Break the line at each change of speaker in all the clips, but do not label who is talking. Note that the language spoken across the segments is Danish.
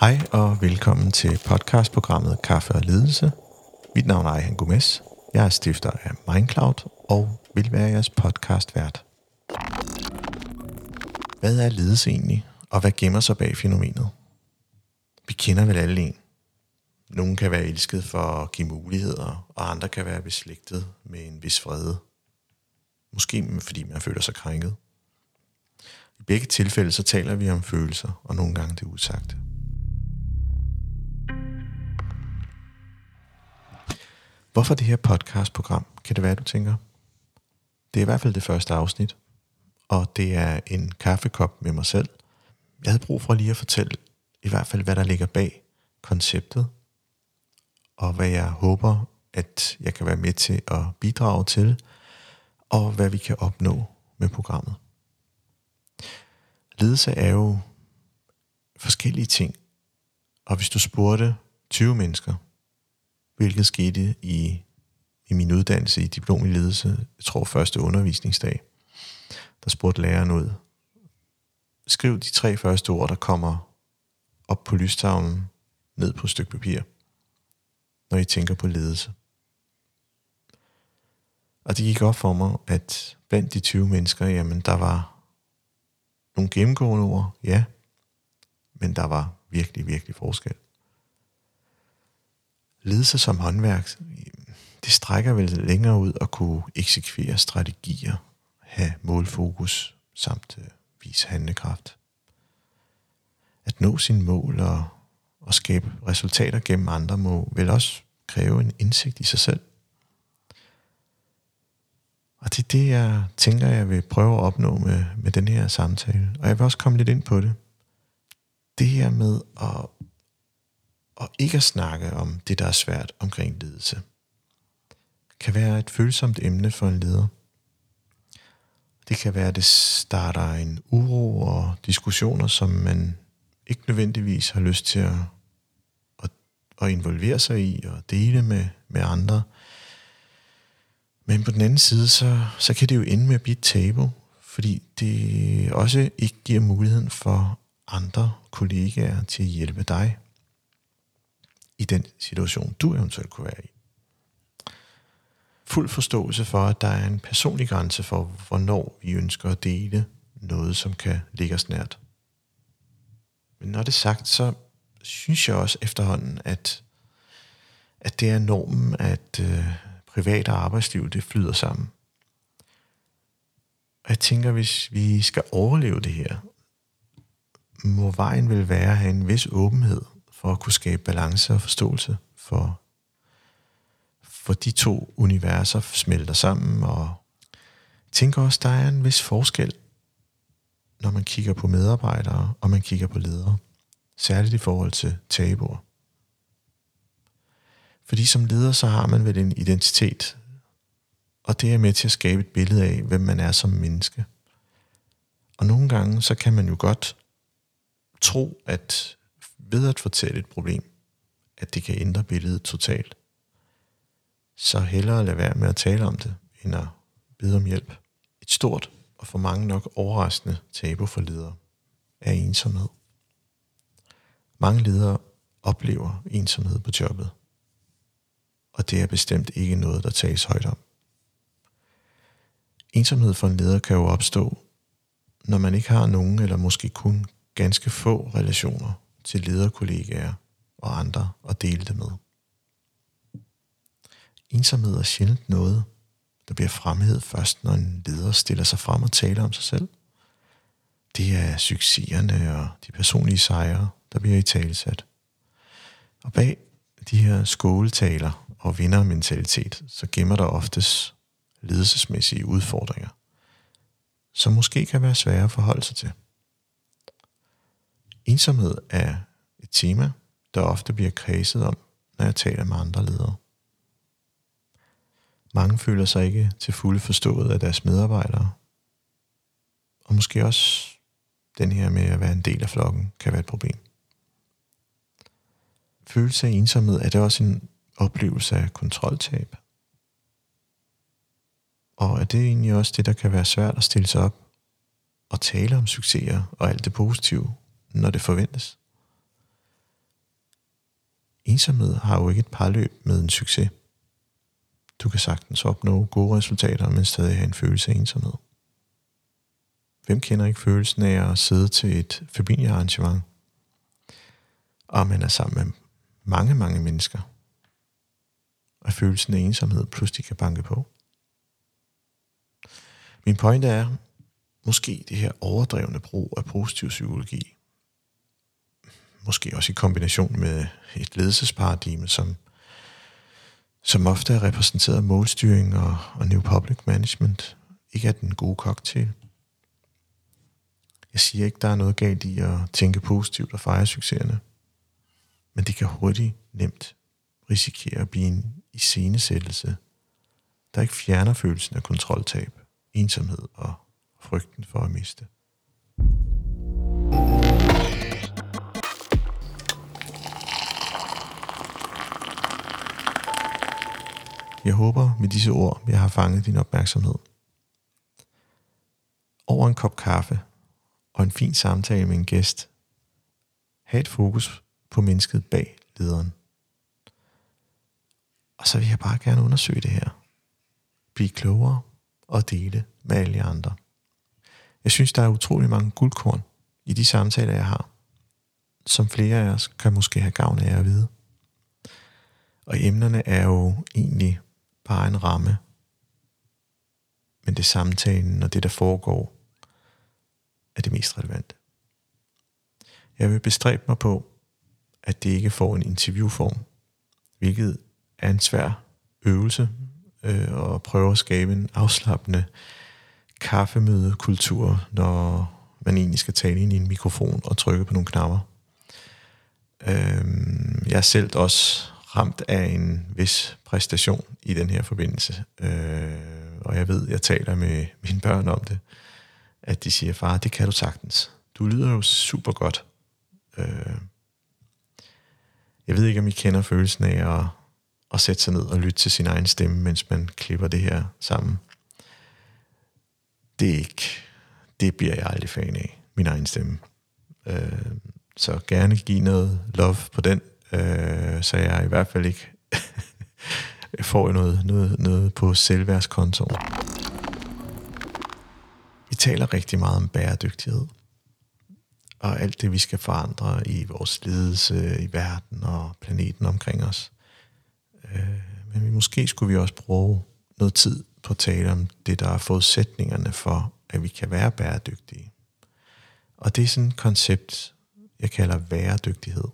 Hej og velkommen til podcastprogrammet Kaffe og Ledelse. Mit navn er Ejhan Gomes. Jeg er stifter af Mindcloud og vil være jeres podcastvært. Hvad er ledelse egentlig, og hvad gemmer sig bag fænomenet? Vi kender vel alle en. Nogle kan være elsket for at give muligheder, og andre kan være beslægtet med en vis vrede. Måske fordi man føler sig krænket. I begge tilfælde så taler vi om følelser, og nogle gange det usagte. Hvorfor det her podcastprogram, kan det være, du tænker? Det er i hvert fald det første afsnit, og det er en kaffekop med mig selv. Jeg havde brug for lige at fortælle i hvert fald, hvad der ligger bag konceptet, og hvad jeg håber, at jeg kan være med til at bidrage til, og hvad vi kan opnå med programmet. Ledelse er jo forskellige ting, og hvis du spurgte 20 mennesker, hvilket skete i, i min uddannelse i diplom i ledelse, jeg tror første undervisningsdag, der spurgte læreren ud, skriv de tre første ord, der kommer op på lystavlen, ned på et stykke papir, når I tænker på ledelse. Og det gik op for mig, at blandt de 20 mennesker, jamen der var nogle gennemgående ord, ja, men der var virkelig, virkelig forskel. Ledelse som håndværk, det strækker vel længere ud at kunne eksekvere strategier, have målfokus samt øh, vise handlekraft. At nå sine mål og, og skabe resultater gennem andre må vel også kræve en indsigt i sig selv. Og det er det, jeg tænker, jeg vil prøve at opnå med, med den her samtale. Og jeg vil også komme lidt ind på det. Det her med at, og ikke at snakke om det, der er svært omkring ledelse, kan være et følsomt emne for en leder. Det kan være, at det starter en uro og diskussioner, som man ikke nødvendigvis har lyst til at, at, at involvere sig i og dele med, med andre – men på den anden side, så, så kan det jo ende med at blive et tabu, fordi det også ikke giver muligheden for andre kollegaer til at hjælpe dig i den situation, du eventuelt kunne være i. Fuld forståelse for, at der er en personlig grænse for, hvornår vi ønsker at dele noget, som kan ligge os nært. Men når det er sagt, så synes jeg også efterhånden, at, at det er normen, at, øh, privat og arbejdsliv, det flyder sammen. Og jeg tænker, hvis vi skal overleve det her, må vejen vel være at have en vis åbenhed for at kunne skabe balance og forståelse for, for de to universer smelter sammen. Og jeg tænker også, der er en vis forskel, når man kigger på medarbejdere og man kigger på ledere. Særligt i forhold til tabuer. Fordi som leder, så har man vel en identitet, og det er med til at skabe et billede af, hvem man er som menneske. Og nogle gange, så kan man jo godt tro, at ved at fortælle et problem, at det kan ændre billedet totalt. Så hellere lade være med at tale om det, end at bede om hjælp. Et stort og for mange nok overraskende tabu for ledere er ensomhed. Mange ledere oplever ensomhed på jobbet og det er bestemt ikke noget, der tages højt om. Ensomhed for en leder kan jo opstå, når man ikke har nogen eller måske kun ganske få relationer til lederkollegaer og andre at dele det med. Ensomhed er sjældent noget, der bliver fremhævet først, når en leder stiller sig frem og taler om sig selv. Det er succeserne og de personlige sejre, der bliver i talesat. Og bag de her skåletaler og vindermentalitet, så gemmer der oftest ledelsesmæssige udfordringer, som måske kan være svære at forholde sig til. Ensomhed er et tema, der ofte bliver kredset om, når jeg taler med andre ledere. Mange føler sig ikke til fulde forstået af deres medarbejdere, og måske også den her med at være en del af flokken kan være et problem. Følelse af ensomhed er det også en oplevelse af kontroltab. Og er det egentlig også det, der kan være svært at stille sig op og tale om succeser og alt det positive, når det forventes? ensomhed har jo ikke et parløb med en succes. Du kan sagtens opnå gode resultater, men stadig have en følelse af ensomhed. Hvem kender ikke følelsen af at sidde til et familiearrangement, og man er sammen med mange, mange mennesker, og følelsen af ensomhed pludselig kan banke på. Min pointe er, måske det her overdrevne brug af positiv psykologi, måske også i kombination med et ledelsesparadigme, som, som ofte er repræsenteret af målstyring og, og New Public Management, ikke er den gode cocktail. Jeg siger ikke, der er noget galt i at tænke positivt og fejre succeserne, men det kan hurtigt nemt risikere at blive en iscenesættelse, der ikke fjerner følelsen af kontroltab, ensomhed og frygten for at miste. Jeg håber med disse ord, jeg har fanget din opmærksomhed. Over en kop kaffe og en fin samtale med en gæst. have et fokus på mennesket bag lederen. Og så vil jeg bare gerne undersøge det her. Blive klogere og dele med alle jer andre. Jeg synes, der er utrolig mange guldkorn i de samtaler, jeg har, som flere af os kan måske have gavn af at vide. Og emnerne er jo egentlig bare en ramme. Men det samtalen og det, der foregår, er det mest relevante. Jeg vil bestræbe mig på, at det ikke får en interviewform, hvilket er en svær øvelse øh, og prøve at skabe en afslappende kaffemødekultur, når man egentlig skal tale ind i en mikrofon og trykke på nogle knapper. Øh, jeg er selv også ramt af en vis præstation i den her forbindelse, øh, og jeg ved, jeg taler med mine børn om det, at de siger, far, det kan du sagtens. Du lyder jo super godt. Øh, jeg ved ikke, om I kender følelsen af at at sætte sig ned og lytte til sin egen stemme, mens man klipper det her sammen. Det er ikke, det bliver jeg aldrig fan af, min egen stemme. Øh, så gerne give noget love på den, øh, så jeg i hvert fald ikke får noget, noget, noget på selvværdskontoen. Vi taler rigtig meget om bæredygtighed. Og alt det, vi skal forandre i vores ledelse i verden og planeten omkring os. Øh, men måske skulle vi også bruge noget tid på at tale om det, der er forudsætningerne for, at vi kan være bæredygtige. Og det er sådan et koncept, jeg kalder væredygtighed.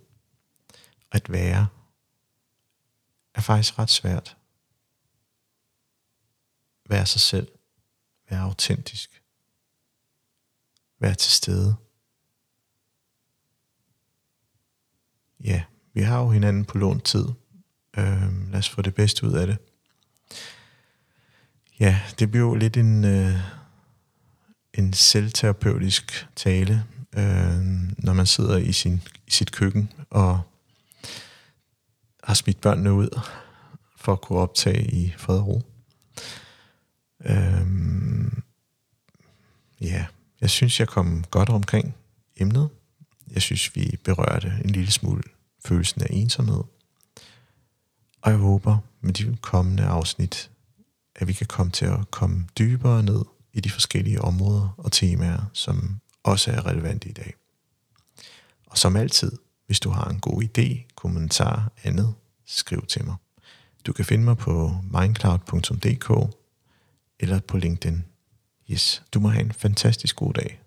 At være er faktisk ret svært. Være sig selv. Være autentisk. Være til stede. Ja, vi har jo hinanden på lånt tid, Øh, lad os få det bedste ud af det. Ja, det bliver jo lidt en, øh, en selvterapeutisk tale, øh, når man sidder i, sin, i sit køkken og har smidt børnene ud for at kunne optage i fred og ro. Øhm, ja, jeg synes, jeg kom godt omkring emnet. Jeg synes, vi berørte en lille smule følelsen af ensomhed. Og jeg håber med de kommende afsnit, at vi kan komme til at komme dybere ned i de forskellige områder og temaer, som også er relevante i dag. Og som altid, hvis du har en god idé, kommentar, andet, skriv til mig. Du kan finde mig på mindcloud.dk eller på LinkedIn. Yes, du må have en fantastisk god dag.